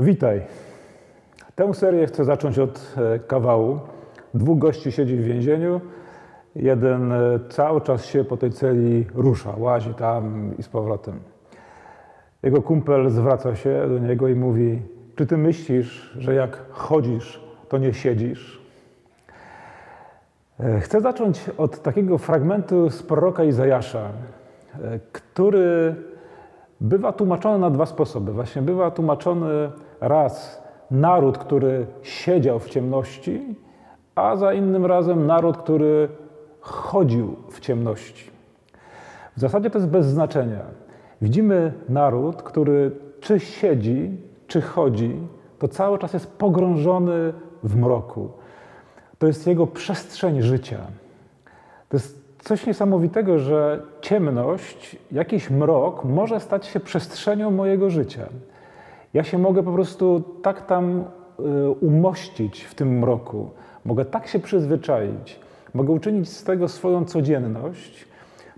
Witaj. Tę serię chcę zacząć od e, kawału. Dwóch gości siedzi w więzieniu. Jeden e, cały czas się po tej celi rusza, łazi tam i z powrotem. Jego kumpel zwraca się do niego i mówi: Czy ty myślisz, że jak chodzisz, to nie siedzisz? E, chcę zacząć od takiego fragmentu z proroka Izajasza, który bywa tłumaczony na dwa sposoby. Właśnie bywa tłumaczony raz naród, który siedział w ciemności, a za innym razem naród, który chodził w ciemności. W zasadzie to jest bez znaczenia. Widzimy naród, który czy siedzi, czy chodzi, to cały czas jest pogrążony w mroku. To jest jego przestrzeń życia. To jest coś niesamowitego, że ciemność, jakiś mrok może stać się przestrzenią mojego życia. Ja się mogę po prostu tak tam y, umościć w tym mroku, mogę tak się przyzwyczaić, mogę uczynić z tego swoją codzienność,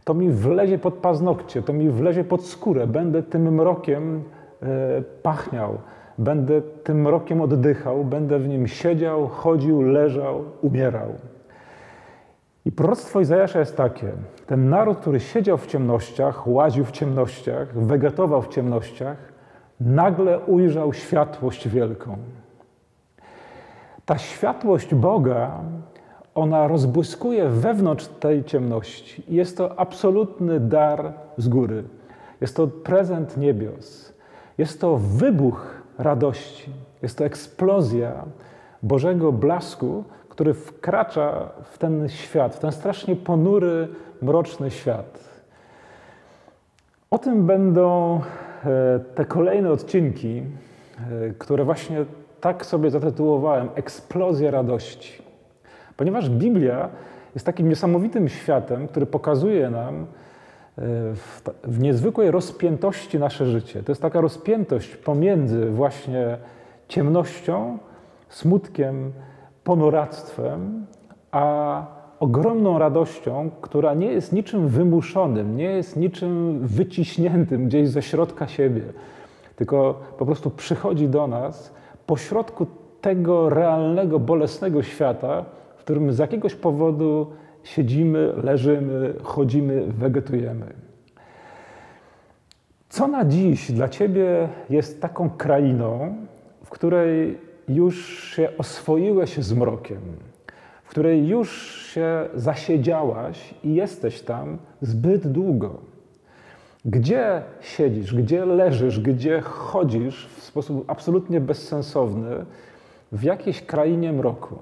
to mi wlezie pod paznokcie, to mi wlezie pod skórę, będę tym mrokiem y, pachniał, będę tym mrokiem oddychał, będę w nim siedział, chodził, leżał, umierał. I proroctwo Izajasza jest takie. Ten naród, który siedział w ciemnościach, łaził w ciemnościach, wegetował w ciemnościach, nagle ujrzał światłość wielką. Ta światłość Boga, ona rozbłyskuje wewnątrz tej ciemności. Jest to absolutny dar z góry. Jest to prezent niebios. Jest to wybuch radości. Jest to eksplozja Bożego blasku, który wkracza w ten świat, w ten strasznie ponury, mroczny świat. O tym będą te kolejne odcinki, e, które właśnie tak sobie zatytułowałem Eksplozja radości. Ponieważ Biblia jest takim niesamowitym światem, który pokazuje nam e, w, niezwykłej rozpiętości nasze życie. To jest taka rozpiętość pomiędzy właśnie ciemnością, smutkiem, ponuractwem, a ogromną radością, która nie jest niczym wymuszonym, nie jest niczym wyciśniętym gdzieś ze środka siebie, tylko po prostu przychodzi do nas pośrodku tego realnego, bolesnego świata, w którym z jakiegoś powodu siedzimy, leżymy, chodzimy, wegetujemy. Co na dziś dla Ciebie jest taką krainą, w której już się oswoiłeś z mrokiem, której już się zasiedziałaś i jesteś tam zbyt długo. Gdzie siedzisz, gdzie leżysz, gdzie chodzisz w sposób absolutnie bezsensowny w jakiejś krainie mroku?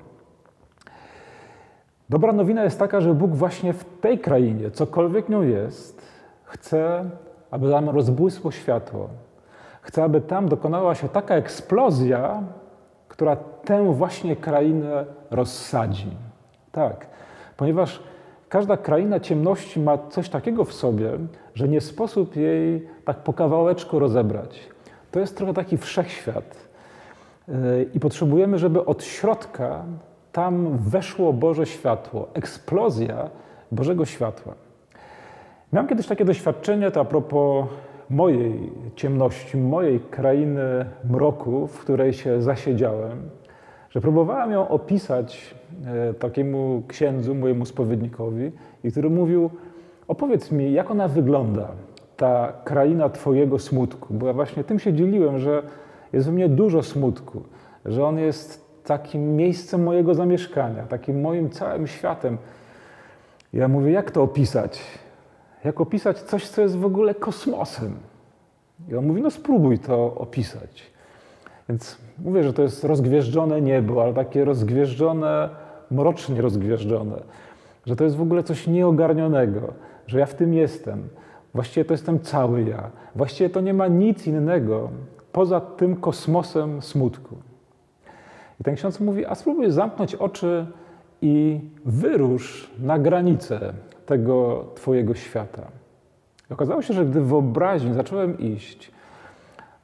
Dobra nowina jest taka, że Bóg właśnie w tej krainie, cokolwiek nią jest, chce, aby tam rozbłysło światło. Chce, aby tam dokonała się taka eksplozja, która tę właśnie krainę rozsadzi. Tak, ponieważ każda kraina ciemności ma coś takiego w sobie, że nie sposób jej tak po kawałeczku rozebrać. To jest trochę taki wszechświat. Yy, I potrzebujemy, żeby od środka tam weszło Boże światło, eksplozja Bożego światła. Miałem kiedyś takie doświadczenie, to a propos mojej ciemności, mojej krainy mroku, w której się zasiedziałem, że próbowałem ją opisać e, takiemu księdzu, mojemu spowiednikowi, i który mówił: Opowiedz mi, jak ona wygląda, ta kraina Twojego smutku. Bo ja właśnie tym się dzieliłem, że jest w mnie dużo smutku, że on jest takim miejscem mojego zamieszkania, takim moim całym światem. Ja mówię, jak to opisać? jak opisać coś, co jest w ogóle kosmosem. I on mówi, no spróbuj to opisać. Więc mówię, że to jest rozgwieżdżone niebo, ale takie rozgwieżdżone, mrocznie rozgwieżdżone. Że to jest w ogóle coś nieogarnionego, że ja w tym jestem. Właściwie to jestem cały ja. Właściwie to nie ma nic innego poza tym kosmosem smutku. I ten ksiądz mówi, a spróbuj zamknąć oczy i wyrusz na granicę tego Twojego świata. I okazało się, że gdy w wyobraźni zacząłem iść,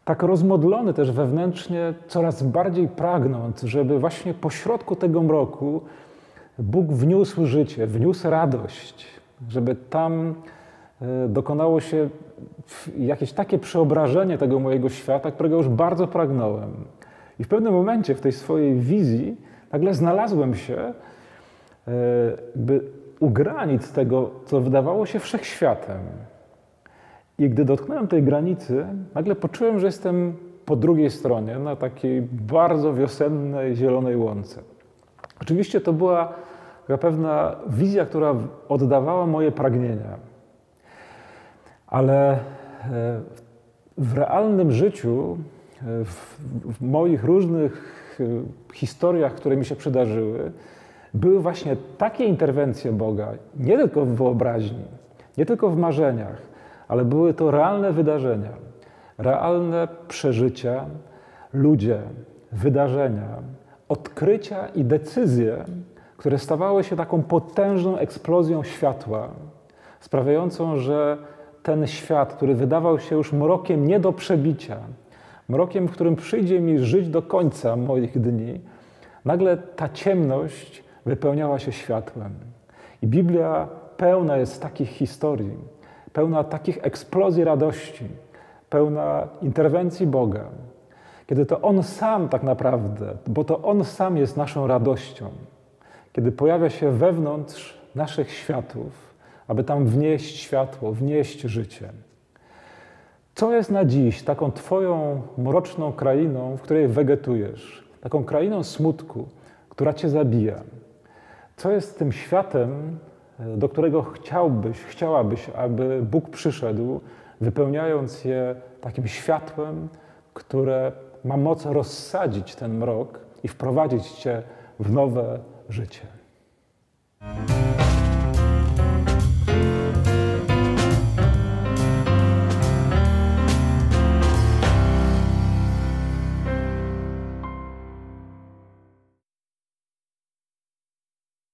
tak rozmodlony też wewnętrznie, coraz bardziej pragnąc, żeby właśnie pośrodku tego mroku Bóg wniósł życie, wniósł radość, żeby tam e, dokonało się jakieś takie przeobrażenie tego mojego świata, którego już bardzo pragnąłem. I w pewnym momencie w tej swojej wizji nagle znalazłem się e, by u granic tego, co wydawało się wszechświatem. I gdy dotknąłem tej granicy, nagle poczułem, że jestem po drugiej stronie, na takiej bardzo wiosennej, zielonej łące. Oczywiście to była pewna wizja, która oddawała moje pragnienia. Ale e, w realnym życiu, e, w moich różnych e, historiach, które mi się przydarzyły, były właśnie takie interwencje Boga, nie tylko w wyobraźni, nie tylko w marzeniach, ale były to realne wydarzenia, realne przeżycia, ludzie, wydarzenia, odkrycia i decyzje, które stawały się taką potężną eksplozją światła, sprawiającą, że ten świat, który wydawał się już mrokiem nie do przebicia, mrokiem, w którym przyjdzie mi żyć do końca moich dni, nagle ta ciemność wypełniała się światłem. I Biblia pełna jest takich historii, pełna takich eksplozji radości, pełna interwencji Boga, kiedy to On sam tak naprawdę, bo to On sam jest naszą radością, kiedy pojawia się wewnątrz naszych światów, aby tam wnieść światło, wnieść życie. Co jest na dziś taką Twoją mroczną krainą, w której wegetujesz? Taką krainą smutku, która Cię zabija. Co jest tym światem, do którego chciałbyś, chciałabyś, aby Bóg przyszedł, wypełniając je takim światłem, które ma moc rozsadzić ten mrok i wprowadzić Cię w nowe życie.